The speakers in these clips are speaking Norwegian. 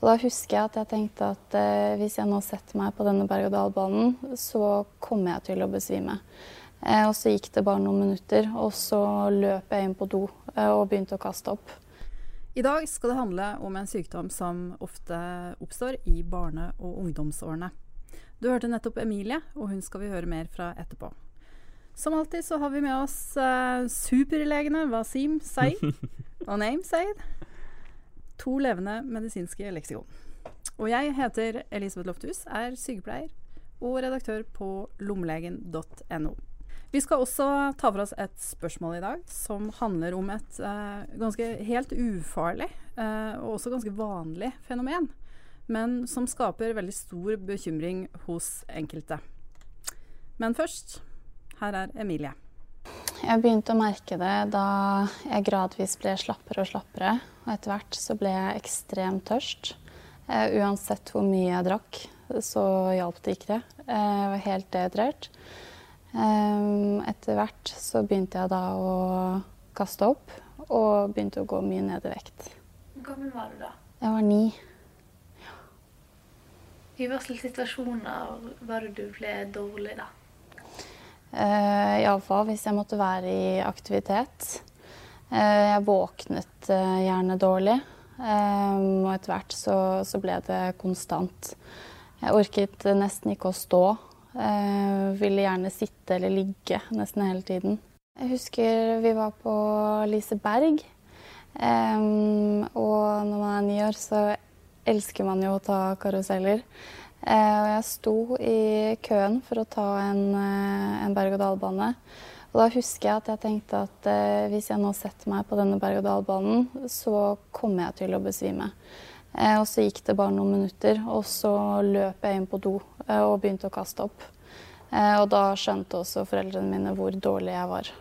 Og da husker jeg at jeg tenkte at eh, hvis jeg nå setter meg på denne berg-og-dal-banen, så kommer jeg til å besvime. Eh, og så gikk det bare noen minutter, og så løp jeg inn på do eh, og begynte å kaste opp. I dag skal det handle om en sykdom som ofte oppstår i barne- og ungdomsårene. Du hørte nettopp Emilie, og hun skal vi høre mer fra etterpå. Som alltid så har vi med oss uh, superlegene Wasim Saeed og Name Saeed. To levende medisinske leksikon. Og jeg heter Elisabeth Lofthus, er sykepleier og redaktør på lommelegen.no. Vi skal også ta for oss et spørsmål i dag som handler om et eh, ganske helt ufarlig eh, og også ganske vanlig fenomen, men som skaper veldig stor bekymring hos enkelte. Men først, her er Emilie. Jeg begynte å merke det da jeg gradvis ble slappere og slappere. Og etter hvert så ble jeg ekstremt tørst. Uh, uansett hvor mye jeg drakk, så hjalp det ikke det. Jeg var helt dehydrert. Ehm, etter hvert så begynte jeg da å kaste opp, og begynte å gå mye ned i vekt. Hvor gammel var du da? Jeg var ni. I hva slags situasjoner var det du ble dårlig da? Uh, Iallfall hvis jeg måtte være i aktivitet. Uh, jeg våknet uh, gjerne dårlig, og etter hvert så, så, ble det konstant. Jeg orket nesten ikke å stå. Ville gjerne sitte eller ligge nesten hele tiden. Jeg husker vi var på Liseberg. Um, og når man er ni år, så elsker man jo å ta karuseller. Uh, og jeg sto i køen for å ta en, uh, en berg-og-dal-bane. Og da husker jeg at jeg tenkte at hvis jeg nå setter meg på denne berg-og-dal-banen, så kommer jeg til å besvime. Eh, og så gikk det bare noen minutter, og så løp jeg inn på do eh, og begynte å kaste opp. Eh, og da skjønte også foreldrene mine hvor dårlig jeg var.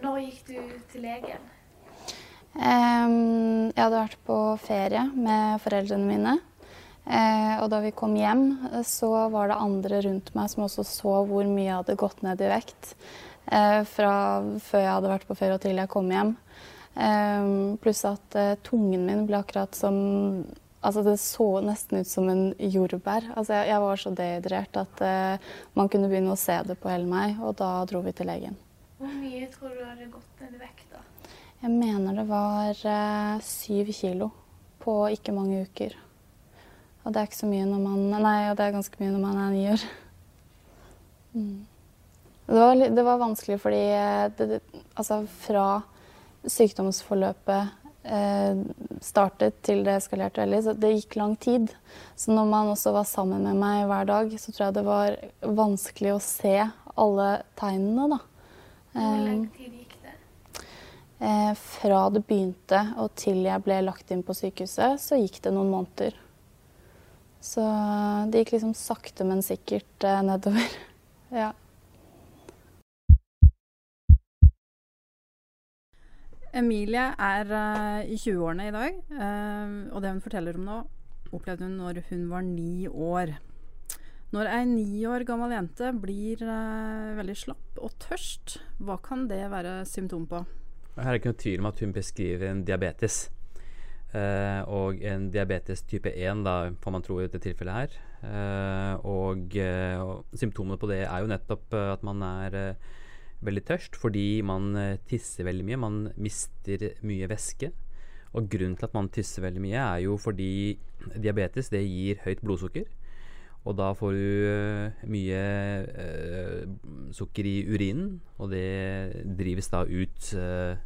Når gikk du til legen? Jeg hadde vært på ferie med foreldrene mine. Og da vi kom hjem, så var det andre rundt meg som også så hvor mye jeg hadde gått ned i vekt. Fra før jeg hadde vært på ferie og til jeg kom hjem. Pluss at tungen min ble akkurat som Altså, det så nesten ut som en jordbær. Altså, jeg, jeg var så dehydrert at uh, man kunne begynne å se det på hele meg, og da dro vi til legen. Hvor mye tror du hadde gått ned i vekt, da? Jeg mener det var uh, syv kilo på ikke mange uker. Og det er ikke så mye når man Nei, og det er ganske mye når man er ni år. Mm. Det, var, det, var, vanskelig fordi det, det, altså fra sykdomsforløpet eh, startet til det eskalerte veldig. Så det gikk lang tid. Så når man også var sammen med meg hver dag, så tror jeg det var vanskelig å se alle tegnene, da. Hvor lang eh, tid gikk det? Eh, fra det begynte og til jeg ble lagt inn på sykehuset, så gikk det noen måneder. Så det gikk liksom sakte, men sikkert eh, nedover. ja. Emilie er uh, i 20-årene i dag, uh, og det hun forteller om nå, opplevde hun når hun var ni år. Når ei ni år gammel jente blir uh, veldig slapp og tørst, hva kan det være symptom på? Her er det ikke noe tvil om at hun beskriver en diabetes. Og en diabetes type 1, da, får man tro i dette tilfellet her. og, og symptomene på det er jo nettopp at man er veldig tørst fordi man eh, tisser veldig mye. Man mister mye væske. Og grunnen til at man tisser veldig mye, er jo fordi diabetes det gir høyt blodsukker. Og da får du uh, mye uh, sukker i urinen, og det drives da ut, uh,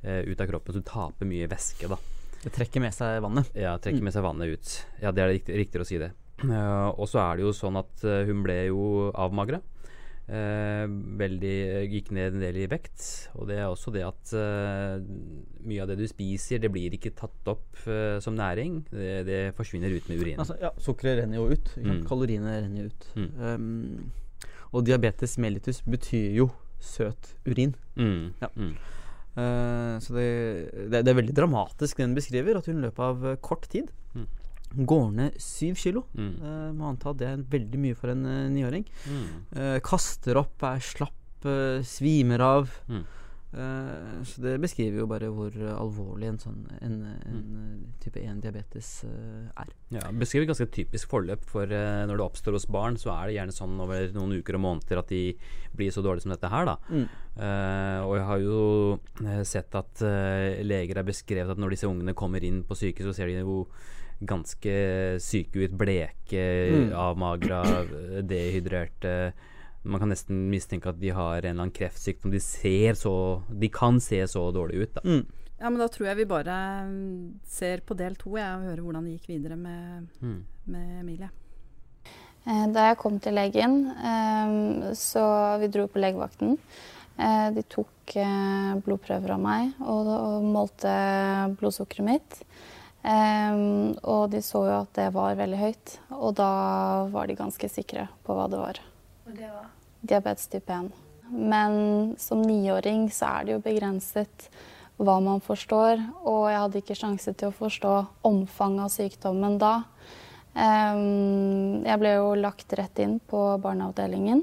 ut av kroppen. Så du taper mye væske, da. Det trekker med seg vannet? Ja, trekker mm. med seg vannet ut. Ja, det er riktig, riktigere å si det. og så er det jo sånn at hun ble jo avmagra. Uh, veldig, gikk ned en del i vekt. Og det er også det at uh, mye av det du spiser, det blir ikke tatt opp eh, som næring. Det, det, forsvinner ut med urin. Altså, ja, Sukkeret renner jo ut. Mm. Kaloriene renner jo ut. Mm. Um, og diabetes mellitus betyr jo søt urin. Mm. Ja. Uh, så det, det, det, er veldig dramatisk, det hun beskriver, at hun i løpet av kort tid mm går ned syv kilo. Mm. Uh, må anta at det er veldig mye for en niåring. Mm. Kaster opp, er slapp, svimer av. Mm. Uh, så det beskriver jo bare hvor alvorlig en sånn en, en mm. type 1-diabetes uh, er. Ja, Beskriver ganske typisk forløp for uh, når det oppstår hos barn, så er det gjerne sånn over noen uker og måneder at de blir så dårlige som dette her, da. Mm. og jeg har jo sett at leger har beskrevet at når disse ungene kommer inn på sykehus, så ser de jo ganske syke ut, bleke, mm. avmagra, dehydrerte man kan nesten mistenke at de har en eller annen kreftsykdom. De ser så De kan se så dårlig ut, da. Mm. Ja, men da tror jeg vi bare ser på del to, jeg, og hører hvordan det gikk videre med, mm. med Emilie. Eh, da jeg kom til legen, eh, så vi dro på legevakten. Eh, de tok blodprøver av meg og, målte blodsukkeret mitt. Og de så jo at det var veldig høyt, og da var de ganske sikre på hva det var. Og det var? Diabetes type 1. Men som niåring så er det jo begrenset hva man forstår, og jeg hadde ikke sjanse til å forstå omfanget av sykdommen da. Jeg ble jo lagt rett inn på barneavdelingen.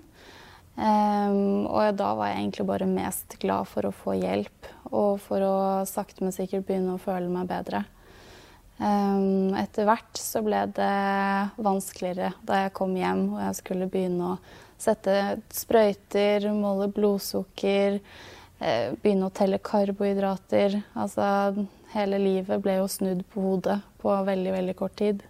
Og da var jeg egentlig bare mest glad for å få hjelp og for å sakte, men sikkert begynne å føle meg bedre. Etter hvert så ble det vanskeligere da jeg kom hjem og jeg skulle begynne å Sette sprøyter, måle blodsukker, eh, begynne å telle karbohydrater. Altså hele livet ble jo snudd på hodet på veldig, veldig kort tid.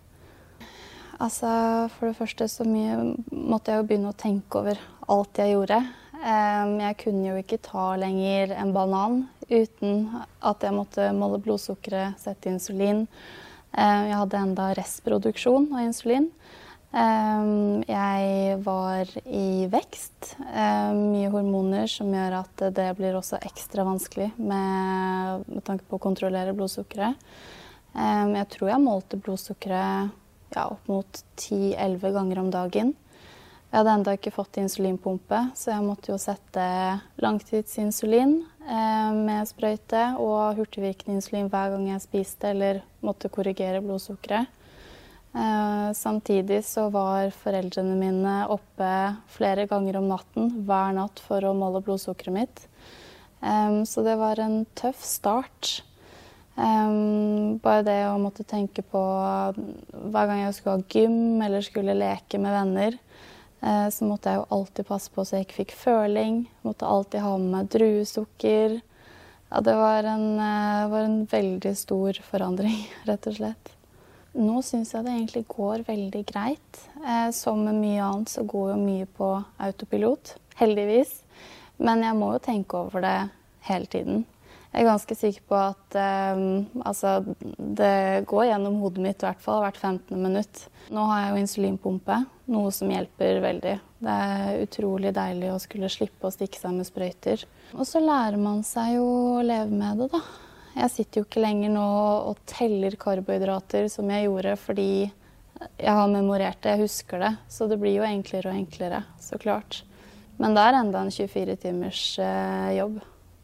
Altså, for det første så mye måtte jeg jo begynne å tenke over alt jeg gjorde. Jeg kunne jo ikke ta lenger en banan uten at jeg måtte måle blodsukkeret, sette insulin. Jeg hadde enda restproduksjon av insulin. Ehm, jeg var i vekst. Ehm, mye hormoner som gjør at det blir også ekstra vanskelig med, med tanke på å kontrollere blodsukkeret. Ehm, jeg tror jeg målte blodsukkeret ja, opp mot 10-11 ganger om dagen. Jeg hadde ennå ikke fått insulinpumpe, så jeg måtte jo sette langtidsinsulin med sprøyte og hurtigvirkende insulin hver gang jeg spiste eller måtte korrigere blodsukkeret. Eh, samtidig så var foreldrene mine oppe flere ganger om natten hver natt for å måle blodsukkeret mitt. Um, så det var en tøff start. Um, bare det å måtte tenke på hver gang jeg skulle ha gym eller skulle leke med venner, så måtte jeg jo alltid passe på så jeg ikke fikk føling. Måtte alltid ha med meg druesukker. Ja, det var en, var en veldig stor forandring, rett og slett. Nå syns jeg det egentlig går veldig greit. Eh, som med mye annet så går jo mye på autopilot, heldigvis. Men jeg må jo tenke over det hele tiden. Jeg er ganske sikker på at eh, altså, det går gjennom hodet mitt i hvert fall hvert 15. minutt. Nå har jeg jo insulinpumpe, noe som hjelper veldig. Det er utrolig deilig å skulle slippe å stikke seg med sprøyter. Og så lærer man seg jo å leve med det, da. Jeg sitter jo ikke lenger nå og teller karbohydrater som jeg gjorde fordi jeg har memorert det, jeg husker det. Så det blir jo enklere og enklere, så klart. Men det er enda en 24 timers eh, jobb.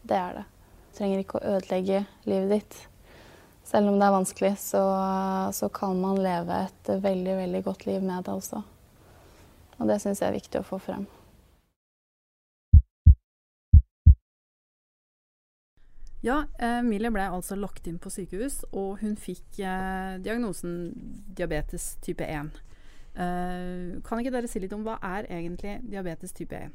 Det er det. Du trenger ikke å ødelegge livet ditt. Selv om det er vanskelig, så, så kan man leve et veldig, veldig godt liv med det også. Og det syns jeg er viktig å få frem. Ja, Emilie ble altså lagt inn på sykehus, og hun fikk eh, diagnosen diabetes type 1. Eh, kan ikke dere si litt om hva er egentlig diabetes type 1?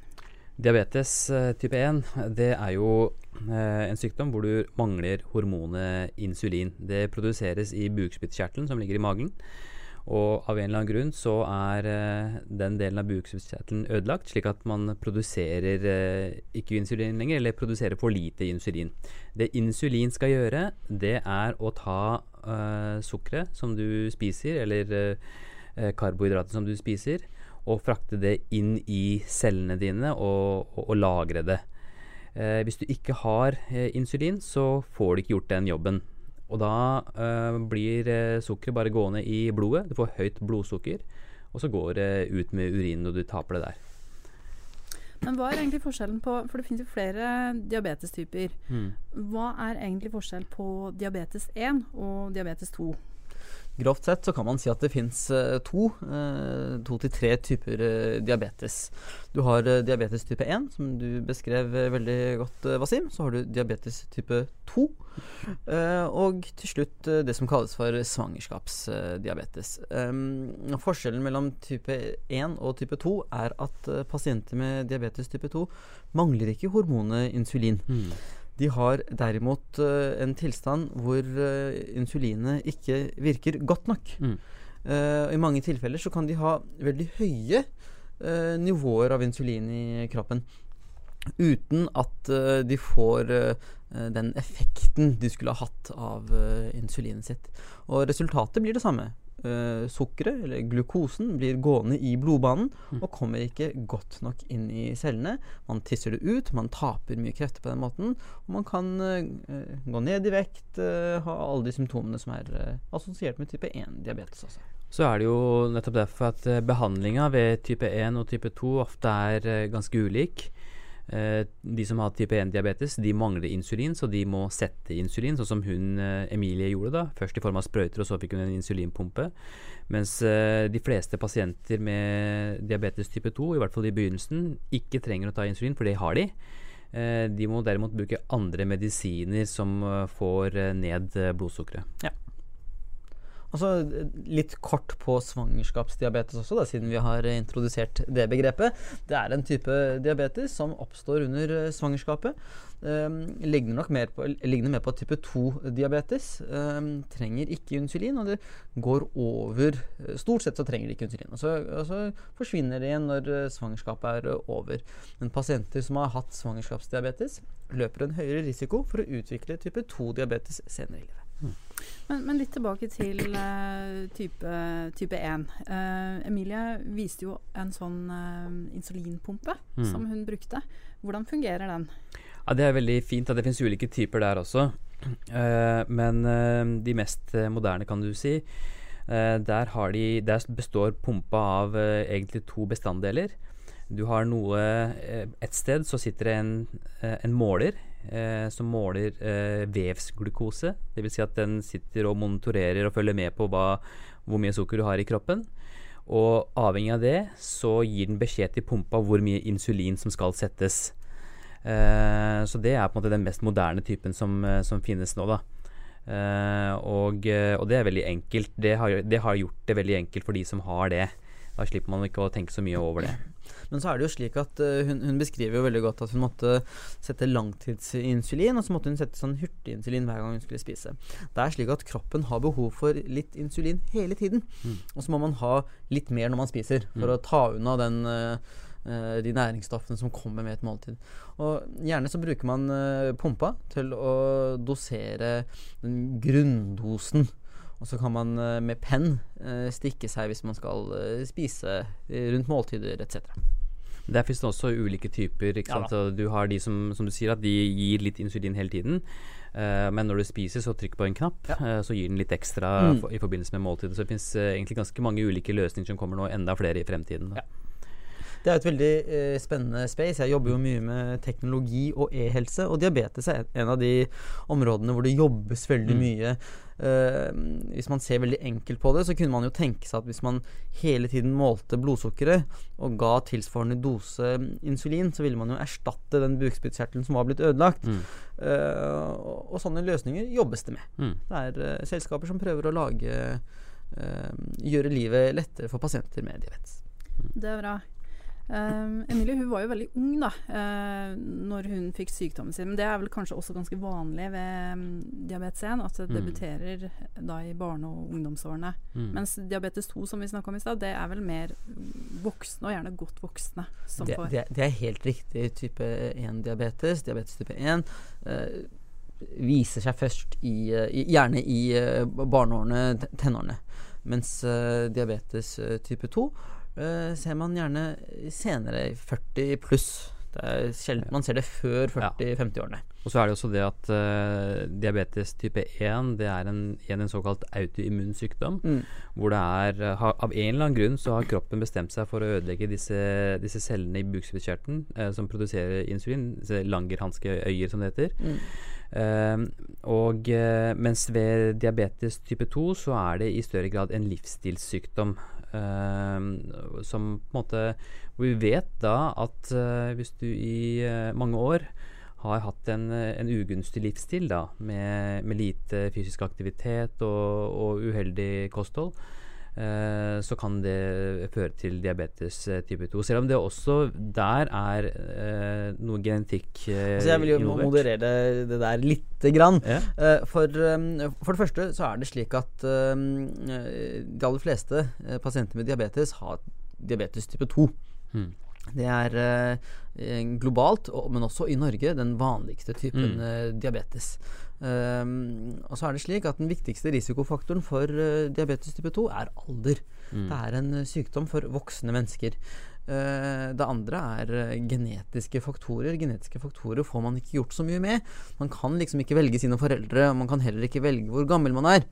Diabetes uh, type 1 det er jo uh, en sykdom hvor du mangler hormonet insulin. Det produseres i bukspyttkjertelen som ligger i magen. Og av en eller annen grunn så er eh, den delen av bukspyttkjertelen ødelagt, slik at man produserer eh, ikke insulin lenger, eller produserer for lite insulin. Det insulin skal gjøre, det er å ta eh, sukkeret som du spiser, eller uh, karbohydratet som du spiser, og frakte det inn i cellene dine og, og, og lagre det. hvis du ikke har insulin, så får du ikke gjort den jobben. Og da uh, blir uh, sukkeret bare gående i blodet. Du får høyt blodsukker. Og så går det ut med urinen, og du taper det der. Men hva er egentlig forskjellen på For det finnes jo flere diabetestyper. Mm. Hva er egentlig forskjell på diabetes 1 og diabetes 2? Grovt sett så kan man si at det fins uh, to, uh, to til tre typer uh, diabetes. Du har diabetes type 1, som du beskrev veldig godt, Wasim. Så har du diabetes type 2. og til slutt det som kalles for svangerskapsdiabetes. Forskjellen mellom type 1 og type 2 er at pasienter med diabetes type 2 mangler ikke hormonet insulin. Mm. De har derimot uh, en tilstand hvor uh, insulinet ikke virker godt nok. Mm. Uh, I mange tilfeller så kan de ha veldig høye nivåer av insulin i kroppen. Uten at de får den effekten de skulle ha hatt av insulinet sitt. Og resultatet blir det samme uh, sukkeret, eller glukosen, blir gående i blodbanen mm. og kommer ikke godt nok inn i cellene. Man tisser det ut, man taper mye krefter på den måten. Og man kan uh, gå ned i vekt, uh, ha alle de symptomene som er assosiert med type 1-diabetes også. Så er det jo nettopp derfor at behandlinga ved type 1 og type 2 ofte er ganske ulik. Eh, de som har type 1-diabetes, de mangler insulin, så de må sette insulin, sånn som hun eh, Emilie gjorde. da, Først i form av sprøyter, og så fikk hun en insulinpumpe. Mens eh, de fleste pasienter med diabetes type 2, i hvert fall i begynnelsen, ikke trenger å ta insulin, for det har de. De må derimot bruke andre medisiner som får ned blodsukkeret. Ja. Altså, litt kort på svangerskapsdiabetes også, da, siden vi har introdusert det begrepet. Det er en type diabetes som oppstår under eh, svangerskapet. Um, ligner nok mer på, ligner mer på type 2-diabetes. Um, trenger ikke insulin, og det går over Stort sett så trenger de ikke insulin. Og så, og så forsvinner det igjen når eh, svangerskapet er over. Men pasienter som har hatt svangerskapsdiabetes, løper en høyere risiko for å utvikle type 2-diabetes senere i livet. Men, men, litt tilbake til uh, type, type 1. Uh, eh, Emilie viste jo en sånn uh, insulinpumpe mm. som hun brukte. Hvordan fungerer den? Ja, Det er veldig fint. Det finnes ulike typer der også. men de mest moderne, kan du si, der, de, der, består pumpa av egentlig to bestanddeler. Du har noe Et sted så sitter det en, en måler eh, som måler eh, vevsglukose. Dvs. Si at den sitter og monitorerer og følger med på hva, hvor mye sukker du har i kroppen. Og avhengig av det så gir den beskjed til pumpa hvor mye insulin som skal settes. Eh, så det er på en måte den mest moderne typen som, eh, som finnes nå, da. Eh, og, eh, og, det er veldig enkelt. Det har, det har gjort det veldig enkelt for de som har det. Da slipper man ikke å tenke så mye over det. Men så er det jo slik at uh, hun, hun, beskriver jo veldig godt at hun måtte sette langtidsinsulin, og så måtte hun sette sånn hurtiginsulin hver gang hun skulle spise. Det er slik at kroppen har behov for litt insulin hele tiden. Mm. Og så må man ha litt mer når man spiser, for mm. å ta unna den uh, de næringsstoffene som kommer med et måltid. Og Gjerne så bruker man uh, pumpa til å dosere den grunndosen. Og så kan man uh, med penn uh, stikke seg hvis man skal spise rundt måltider etc. Der finnes det også ulike typer. Ja, du har de som, som du sier, at de gir litt insulin hele tiden. Uh, men når du spiser, så trykk på en knapp, ja. uh, så gir den litt ekstra mm. for, i forbindelse med måltidet. Så det finnes uh, egentlig ganske mange ulike løsninger som kommer nå, enda flere i fremtiden. Ja. Det er et veldig eh, spennende space. Jeg jobber jo mye med teknologi og e-helse, og diabetes er en av de områdene hvor det jobbes veldig mm. mye. Uh, hvis man ser veldig enkelt på det, så kunne man jo tenke seg at hvis man hele tiden målte blodsukkeret og ga tilsvarende dose insulin, så ville man jo erstatte den bukspyttkjertelen som var blitt ødelagt. Mm. Uh, og, og, sånne løsninger jobbes det med. Mm. Det er uh, selskaper som prøver å lage Gjøre livet lettere for pasienter med diabetes. Det er bra. Uh, Emilie hun var jo veldig ung da uh, når hun fikk sykdommen sin. Men det er vel kanskje også ganske vanlig ved um, diabetes 1 at det mm. debuterer da i barne- og ungdomsårene. Mm. Mens diabetes 2 som vi snakka om i stad, det er vel mer voksne, og gjerne godt voksne, som det, får det, det, er helt riktig type 1-diabetes. Diabetes type 1 uh, eh, viser seg først i, i gjerne i barneårene, tenårene. Mens diabetes type 2 uh, ser man gjerne senere 40 pluss. Det er sjelden man ser det før 40-50-årene. Og så er det også det at uh, diabetes type 1 det er en, en, en såkalt autoimmun sykdom. Mm. Hvor det er ha, Av en eller annen grunn så har kroppen bestemt seg for å ødelegge disse, disse cellene i bukspyttkjertelen uh, som produserer insulin. Langerhanske øyer, som det heter. Mm. Uh, og mens ved diabetes type 2 så er det i større grad en livsstilssykdom. Som på en måte vi vet da at hvis du i mange år har hatt en, en ugunstig livsstil da, med, med, lite fysisk aktivitet og, og uheldig kosthold, så kan det føre til diabetes eh, type 2. Selv om det også der er eh, noe genetikk eh, altså Jeg vil jo involvert. moderere det der lite grann. Ja. Eh, for, um, for, det første så er det slik at um, de aller fleste pasienter med diabetes har diabetes type 2. Hmm. Det er eh, globalt, og, men også i Norge, den vanligste typen mm. eh, diabetes. Um, og så er det slik at Den viktigste risikofaktoren for uh, diabetes type 2 er alder. Mm. Det er en uh, sykdom for voksne mennesker. Uh, det andre er genetiske faktorer. Genetiske faktorer får man ikke gjort så mye med. Man kan liksom ikke velge sine foreldre, og man kan heller ikke velge hvor gammel man er.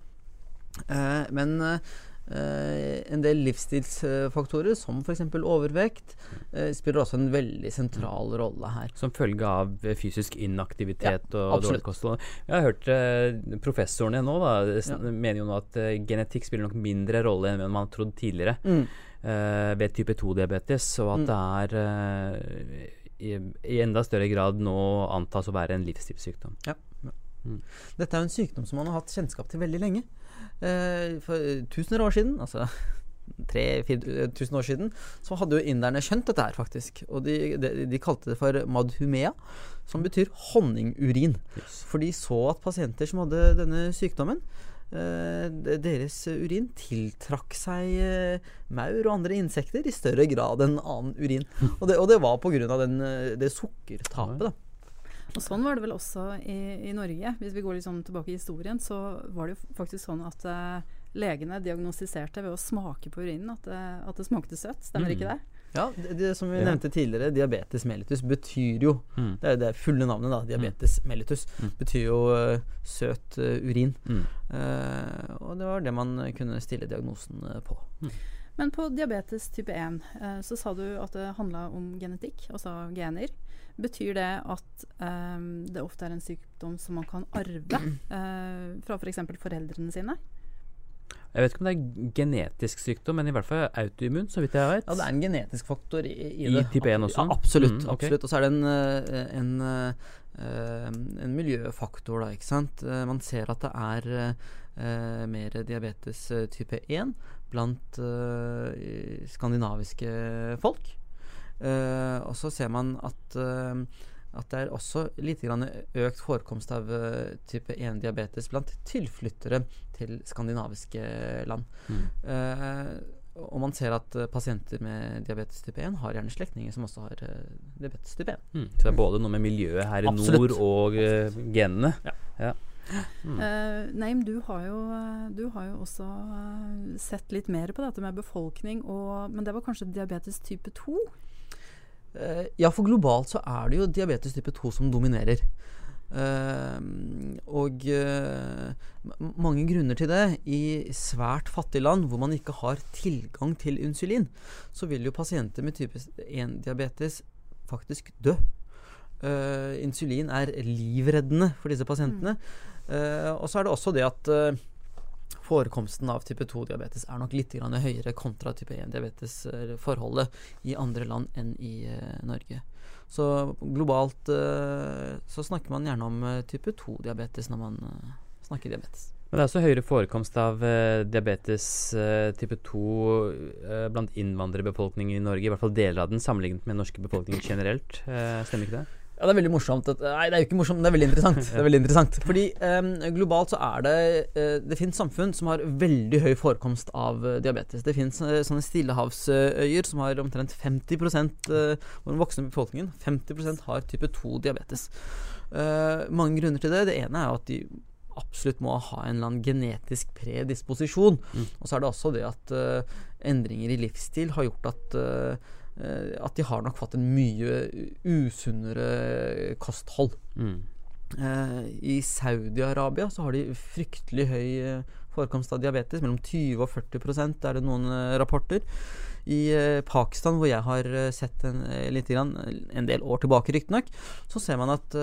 men Uh, en del livsstilsfaktorer, som f.eks. overvekt, uh, spiller også en veldig sentral rolle her. Som følge av fysisk inaktivitet ja, og dårlig kosthold. Jeg har hørt professorene nå da, ja. mener jo nå at genetikk spiller nok mindre rolle enn man har trodd tidligere mm. ved type 2-diabetes, og at mm. det er i, i, enda større grad nå antas å være en livsstilssykdom. Ja. Mm. Dette er jo en sykdom som man har hatt kjennskap til veldig lenge. Eh, for tusener år siden, altså 3000-4000 år siden, så hadde jo inderne skjønt dette her, faktisk. Og de, de, de kalte det for madhumea, som betyr honningurin. Yes. For de så at pasienter som hadde denne sykdommen, eh, deres urin tiltrakk seg eh, maur og andre insekter i større grad enn annen urin. Og det, og det var pga. Eh, det sukkertapet. da. Og sånn var det vel også i, i, Norge. Hvis vi går litt sånn tilbake i historien, så var det jo faktisk sånn at uh, legene diagnostiserte ved å smake på urinen at, uh, at det smakte søtt. Stemmer mm. ikke det? Ja, det, det som vi ja. nevnte tidligere, diabetes mellitus betyr jo mm. det, er det fulle navnet, da. Diabetes mm. mellitus. Mm. Betyr jo uh, søt urin. Mm. og det var det man kunne stille diagnosen på. Men på diabetes type 1 så sa du at det handla om genetikk, altså gener. Betyr det at eh, det ofte er en sykdom som man kan arve eh, fra f.eks. For foreldrene sine? Jeg vet ikke om det er genetisk sykdom, men i hvert fall autoimmun, så vidt jeg vet. Ja, det er en genetisk faktor i, i, I det. type 1 også? Ja, absolutt. Mm, okay. absolutt. Og så er det en, eh, en, en, en miljøfaktor, da, ikke sant. Man ser at det er mer diabetes type 1 blant uh, skandinaviske folk. Uh, og så ser man at, uh, at det er også litt økt forekomst av type 1-diabetes blant tilflyttere til skandinaviske land. Mm. og man ser at pasienter med diabetes type 1 har gjerne slektninger som også har diabetes type 1. Mm. Så det er både noe med miljøet her i Absolutt. nord og genene. Ja. ja. Mm. Uh, Neim, du har, jo, du har jo også sett litt mer på dette med befolkning, og, men det var kanskje diabetes type 2? Uh, ja, for globalt så er det jo diabetes type 2 som dominerer. Uh, og uh, mange grunner til det. I svært fattige land hvor man ikke har tilgang til insulin, så vil jo pasienter med type 1-diabetes faktisk dø. insulin er livreddende for disse pasientene. Mm. Og så er det også det at forekomsten av type 2-diabetes er nok litt høyere kontra type 1-diabetes-forholdet i andre land enn i uh, Norge. Så globalt så snakker man gjerne om type 2-diabetes når man snakker diabetes. Men det er også høyere forekomst av diabetes type 2 blant innvandrerbefolkningen i Norge, i hvert fall deler av den, sammenlignet med norske befolkningen generelt. stemmer ikke det? Ja, det er veldig morsomt. At, nei, det er jo ikke morsomt, men det er veldig interessant. Det er veldig interessant. Fordi um, globalt så er det uh, Det finnes samfunn som har veldig høy forekomst av uh, diabetes. Det finnes uh, sånne stillehavsøyer som har omtrent 50 uh, av den voksne befolkningen 50% har type 2-diabetes. mange grunner til det. Det ene er at de absolutt må ha en eller annen genetisk predisposisjon. Mm. Og så er det også det at endringer i livsstil har gjort at at de har nok fått en mye usunnere kosthold. Mm. Uh, I Saudi-Arabia så har de fryktelig høy uh, forekomst av diabetes. Mellom 20 og 40 er det noen uh, rapporter. I Pakistan, hvor jeg har sett en, grann, en del år tilbake, riktignok, så ser man at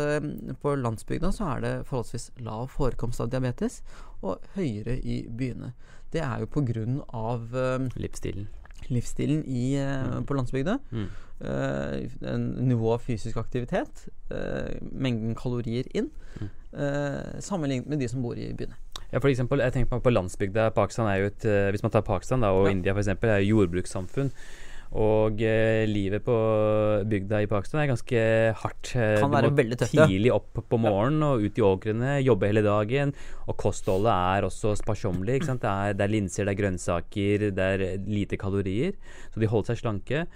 på landsbygda så er det forholdsvis lav forekomst av diabetes, og høyere i byene. Det er jo på grunn av livsstilen livsstilen i, mm. på landsbygda. Mm. Uh, nivå av fysisk aktivitet, uh, mengden kalorier inn, mm. uh, sammenlignet med de som bor i byene. Ja, for eksempel, jeg tenker på, på landsbygda. Pakistan er jo et, Hvis man tar Pakistan da, og ja. India f.eks., er jo jordbrukssamfunn. Og eh, livet på bygda i Pakistan er ganske hardt. Eh, kan være veldig tøft, Tidlig opp på morgenen ja. og ut i åkrene, jobbe hele dagen. Og kostholdet er også sparsommelig. Det det er linser, det er grønnsaker, det er lite kalorier. Så de holder seg slanke.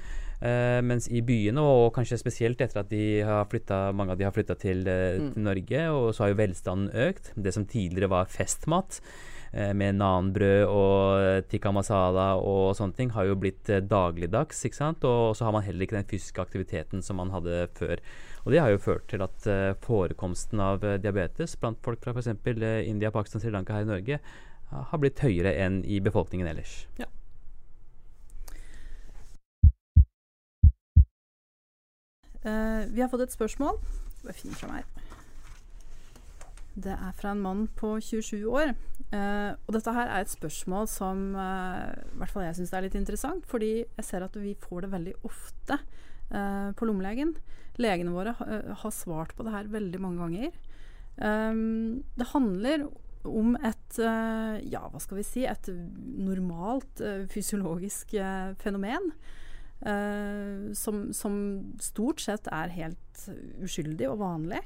Uh, mens i byene, og kanskje spesielt etter at de har flyttet, mange av de har flytta til, uh, mm. til Norge, og så har jo velstanden økt. Det som tidligere var festmat, Eh, med nanbrød og tikka masala og sånne ting, har jo blitt eh, dagligdags. ikke sant? Og så har man heller ikke den fysiske aktiviteten som man hadde før. Og det har jo ført til at uh, forekomsten av uh, diabetes blant folk fra f.eks. Uh, India, Pakistan, Sri Lanka her i Norge uh, har blitt høyere enn i befolkningen ellers. Ja. vi har fått et spørsmål. Bare finne fram her. Det er fra en mann på 27 år. Uh, og dette her er et spørsmål som uh, i hvert fall jeg syns er litt interessant, fordi jeg ser at vi får det veldig ofte uh, på lommelegen. Legene våre har svart på det her veldig mange ganger. Um, det handler om et ja, hva skal vi si et normalt fysiologisk fenomen. Som, som, stort sett er helt uskyldig og vanlig.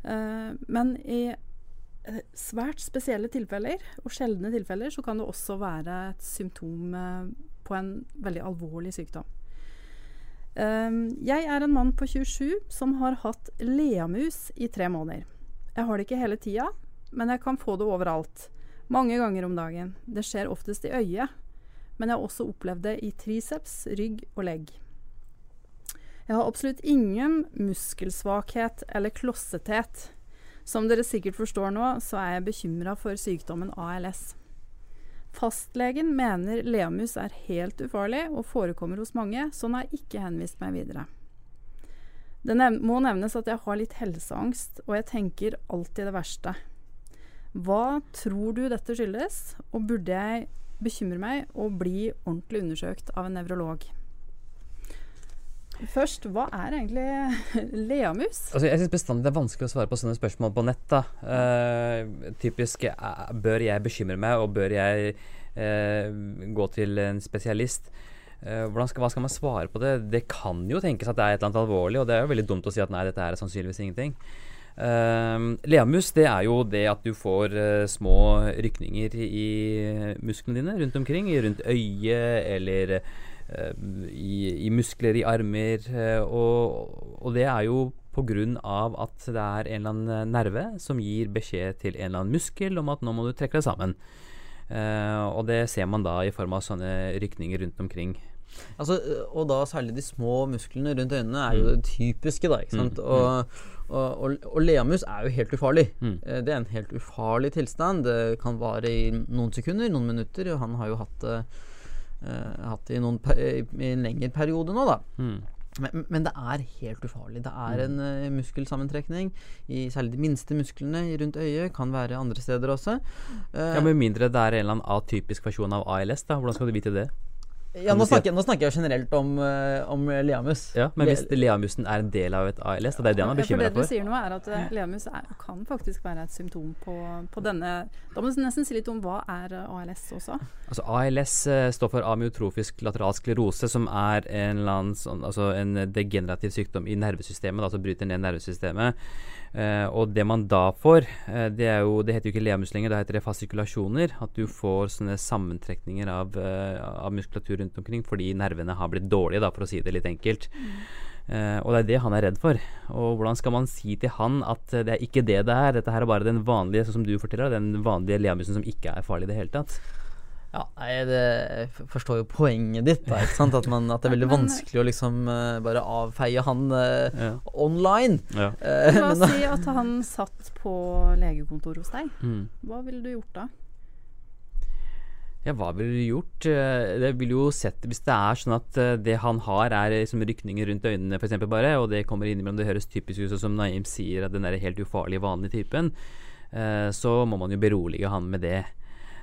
men i Eh, svært spesielle tilfeller, og sjeldne tilfeller, så kan det også være et symptom eh, på en veldig alvorlig sykdom. Ehm, jeg er en mann på 27 som har hatt leamus i tre måneder. Jeg har det ikke hele tida, men jeg kan få det overalt. Mange ganger om dagen. Det skjer oftest i øyet, men jeg har også opplevd det i triceps, rygg og legg. Jeg har absolutt ingen muskelsvakhet eller klossethet. Som dere sikkert forstår nå, så er jeg bekymra for sykdommen ALS. Fastlegen mener leamus er helt ufarlig og forekommer hos mange, så han har ikke henvist meg videre. Det nev må nevnes at jeg har litt helseangst, og jeg tenker alltid det verste. Hva tror du dette skyldes, og burde jeg bekymre meg og bli ordentlig undersøkt av en nevrolog? Først, hva er egentlig leamus? Altså, jeg syns bestandig det er vanskelig å svare på sånne spørsmål på nett. da. Uh, typisk uh, Bør jeg bekymre meg, og bør jeg uh, gå til en spesialist? Skal, hva skal man svare på det? Det kan jo tenkes at det er et eller annet alvorlig, og det er jo veldig dumt å si at nei, dette er sannsynligvis ingenting. leamus det er jo det at du får små rykninger i musklene dine rundt omkring. Rundt øyet eller Eh, i, i, muskler, i armer. Eh, og, og det er jo pga. at det er en eller annen nerve som gir beskjed til en eller annen muskel om at nå må du trekke deg sammen. Uh, og det ser man da i form av sånne rykninger rundt omkring. Altså, og da særlig de små musklene rundt øynene er jo mm. det typiske, da. ikke sant? Mm. Og, og, og, og, leamus er jo helt ufarlig. Mm. Det er en helt ufarlig tilstand. Det kan vare i noen sekunder, noen minutter. Og han har jo hatt det hatt i, noen i, en lengre periode nå, da. Mm. Men, men, det er helt ufarlig. Det er mm. en uh, muskelsammentrekning i særlig de minste musklene rundt øyet. Kan være andre steder også. Uh, ja, Med mindre det er en eller annen atypisk versjon av ALS, da. Hvordan skal du vite det? Ja, nå snakker, nå snakker, jeg generelt om, uh, om leamus. Ja, Men hvis leamusen er en del av et ALS, det er det han er bekymra for? Det du sier nå, er at uh, leamus er, kan faktisk være et symptom på, på, denne Da må du nesten si litt om hva er uh, ALS også? Altså ALS står for amyotrofisk lateral sklerose, som er en, sånn, altså en degenerativ sykdom i nervesystemet, altså bryter ned nervesystemet. Uh, og det man da får, uh, det, jo, det heter jo ikke leamus lenger, da heter det fasikulasjoner. At du får sånne sammentrekninger av, uh, av, muskulatur rundt omkring fordi nervene har blitt dårlige, da, for å si det litt enkelt. Og det er det han er redd for. Og hvordan skal man si til han at det er ikke det det er? Dette her er bare den vanlige, sånn som du forteller, den vanlige leamusen som ikke er farlig i det hele tatt. Ja, jeg, det, jeg forstår jo poenget ditt. Da, ikke sant? At, man, at det er veldig men, vanskelig å liksom uh, bare avfeie han uh, ja. online. Ja. Uh, La oss si at han satt på legekontor hos deg. Mm. Hva ville du gjort da? Ja, hva ville du gjort? Det vil jo sett Hvis det er sånn at det han har, er liksom rykninger rundt øynene, f.eks. bare, og det kommer innimellom Det høres typisk ut som Naim sier, at den er helt ufarlige, vanlige typen, så må man jo berolige han med det.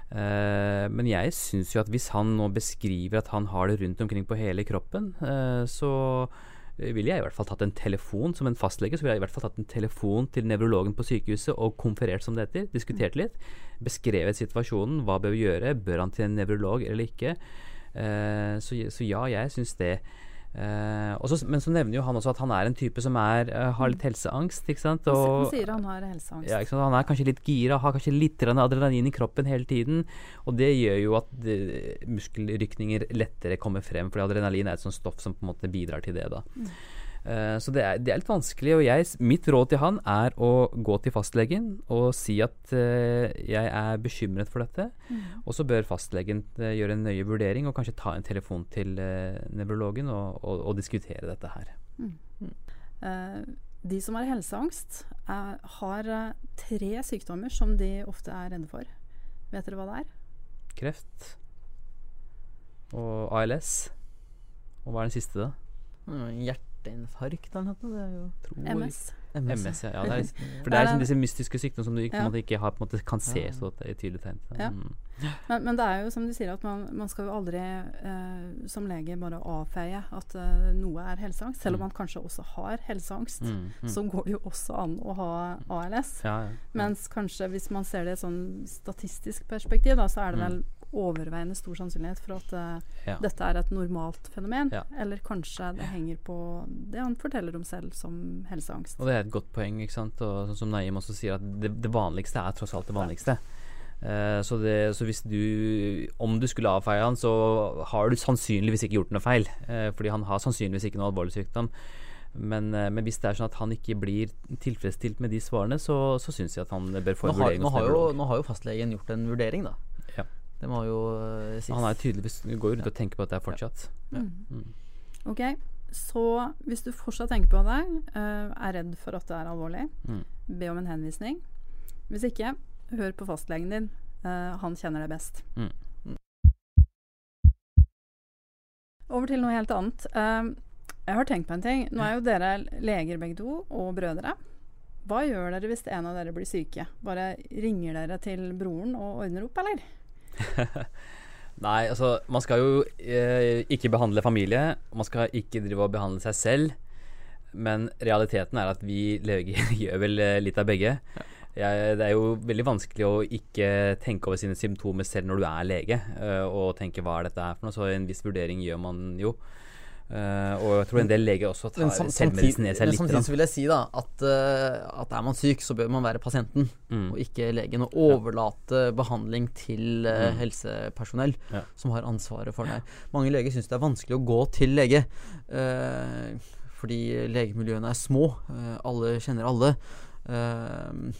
Uh, men jeg syns jo at hvis han nå beskriver at han har det rundt omkring på hele kroppen, uh, så ville jeg i hvert fall tatt en telefon som en fastlege. Så ville jeg i hvert fall tatt en telefon til nevrologen på sykehuset og konferert, som det heter. Diskutert litt. Beskrevet situasjonen. Hva bør vi gjøre? Bør han til en nevrolog eller ikke? Uh, så, så, ja, jeg syns det. Uh, også, men så nevner jo han også at han er en type som er, uh, har litt helseangst. ikke sant? Og, han sier han har helseangst. Ja, Han er kanskje litt gira, har kanskje litt adrenalin i kroppen hele tiden. Og det gjør jo at de, muskelrykninger lettere kommer frem, fordi adrenalin er et sånt stoff som på en måte bidrar til det. da. Mm. Uh, så det er, det er, litt vanskelig. Og jeg, mitt råd til han er å gå til fastlegen og si at uh, jeg er bekymret for dette. Mm. Og så bør fastlegen uh, gjøre en nøye vurdering og kanskje ta en telefon til nevrologen og, og, og, diskutere dette her. Mm. Mm. de som har helseangst, er, har tre sykdommer som de ofte er redde for. Vet dere hva det er? Kreft og ALS. Og hva er den siste, da? Hjerte hjerteinfarkt eller noe. Det er MS. MS, MS ja. ja det er, for det er liksom disse mystiske sykdommene som du ikke, ja. ikke har, måte, kan se så tydelig tegn til. Ja. Mm. Men, men, det er jo som du sier, at man, man skal jo aldri eh, som lege bare avfeie at eh, noe er helseangst. Selv om mm. man kanskje også har helseangst, mm, mm. så går det jo også an å ha ALS. Ja, ja, Mens kanskje hvis man ser det i et sånn statistisk perspektiv, da, så er det mm. vel overveiende stor sannsynlighet for at uh, ja. dette er et normalt fenomen. Ja. Eller kanskje det henger på det han forteller om selv som helseangst. Og det er et godt poeng, ikke sant. Og sånn som Naim også sier, at det, det, vanligste er tross alt det vanligste. Uh, så, det, så, hvis du Om du skulle avfeie han, så har du sannsynligvis ikke gjort noe feil. Uh, fordi han har sannsynligvis ikke noe alvorlig sykdom. Men, men, hvis det er sånn at han ikke blir tilfredsstilt med de svarene, så, så syns jeg at han bør få en nå vurdering. Nå har, jo, nå har jo fastlegen gjort en vurdering, da. Det må jo uh, sies. Han er tydeligvis går rundt og tenker på at det er fortsatt. Ja. Mm. Ok, så hvis du fortsatt tenker på det, uh, er redd for at det er alvorlig, mm. be om en henvisning. Hvis ikke, hør på fastlegen din. Uh, han kjenner det best. Mm. Over til noe helt annet. jeg har tenkt på en ting. Nå er jo dere leger begge to, og brødre. Hva gjør dere hvis en av dere blir syke? Bare ringer dere til broren og ordner opp, eller? Nei, altså man skal jo eh, ikke behandle familie. Man skal ikke drive og behandle seg selv. Men realiteten er at vi leger gjør vel eh, litt av begge. Ja. Jeg, det er jo veldig vanskelig å ikke tenke over sine symptomer selv når du er lege, uh, og tenke hva er dette her for noe. Så en viss vurdering gjør man jo. Uh, og jeg tror en del leger også tar sam ned seg litt. Men samtidig så vil jeg si da at, uh, at, er man syk, så bør man være pasienten, mm. og ikke legen. Og overlate ja. behandling til uh, helsepersonell ja. som har ansvaret for deg. Mange leger syns det er vanskelig å gå til lege. fordi legemiljøene er små. alle kjenner alle. Uh,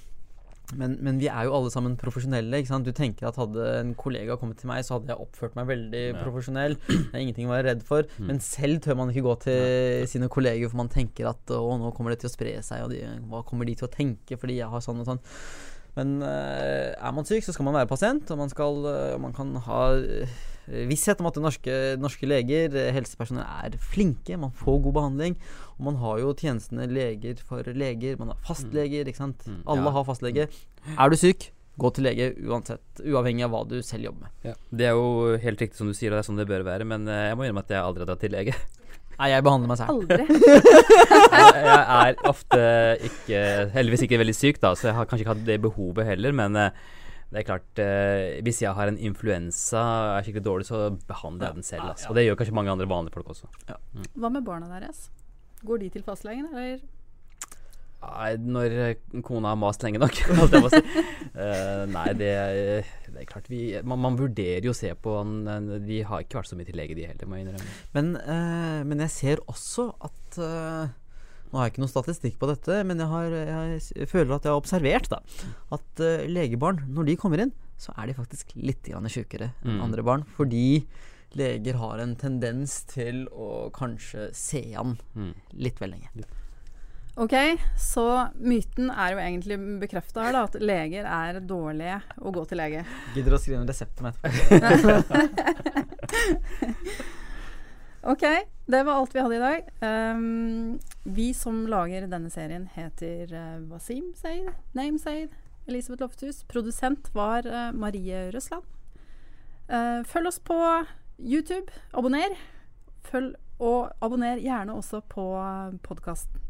men, men, vi er jo alle sammen profesjonelle. ikke sant? Du tenker at Hadde en kollega kommet til meg, så hadde jeg oppført meg veldig ja. profesjonell. Det er ingenting å være redd for. Mm. Men selv tør man ikke gå til ja. sine kolleger, for man tenker at å, nå kommer det til å spre seg, og de, hva kommer de til å tenke fordi jeg har sånn og sånn. Men uh, er man syk, så skal man være pasient, og man, skal, uh, man kan ha uh, visshet om at norske, norske leger, helsepersonell, er flinke. Man får god behandling. Og man har jo tjenestene leger for leger. Man har fastleger, ikke sant. Mm, Alle ja. har fastlege. Er du syk, gå til lege uansett, uavhengig av hva du selv jobber med. Ja. Det er jo helt riktig som du sier, og det er sånn det bør være. Men jeg må innrømme at jeg aldri har dratt til lege. Nei, jeg behandler meg selv. Aldri. jeg, jeg, er ofte ikke Heldigvis ikke veldig syk, da, så jeg har kanskje ikke hatt det behovet heller. Men det er klart, eh, hvis jeg har en influensa og er skikkelig dårlig, så behandler jeg den selv. Altså. Og det gjør kanskje mange andre vanlige folk også. Ja. Mm. Hva med barna deres? Går de til fastlegen, eller? Nei, når kona har mast lenge nok, si. uh, nei, det, det, er klart vi man, man, vurderer jo å se på De har ikke vært så mye til lege, de heller, må jeg innrømme. Men, uh, men jeg ser også at uh, nå har jeg ikke noen statistikk på dette, men jeg, har, jeg føler at jeg har observert da, at uh, legebarn, når de kommer inn, så er de faktisk litt sjukere enn mm. andre barn. Fordi leger har en tendens til å kanskje se an mm. litt vel lenge. Ok, så myten er jo egentlig bekrefta her, da, at leger er dårlige å gå til lege. Gidder å skrive en resept om etterpå? ok, det var alt vi hadde i dag. Um, vi som lager denne serien, heter uh, Wasim Seid, Name Seid, Elisabeth Lofthus. Produsent var uh, Marie Røsland. Uh, følg oss på YouTube. Abonner. Følg, og abonner gjerne også på podkasten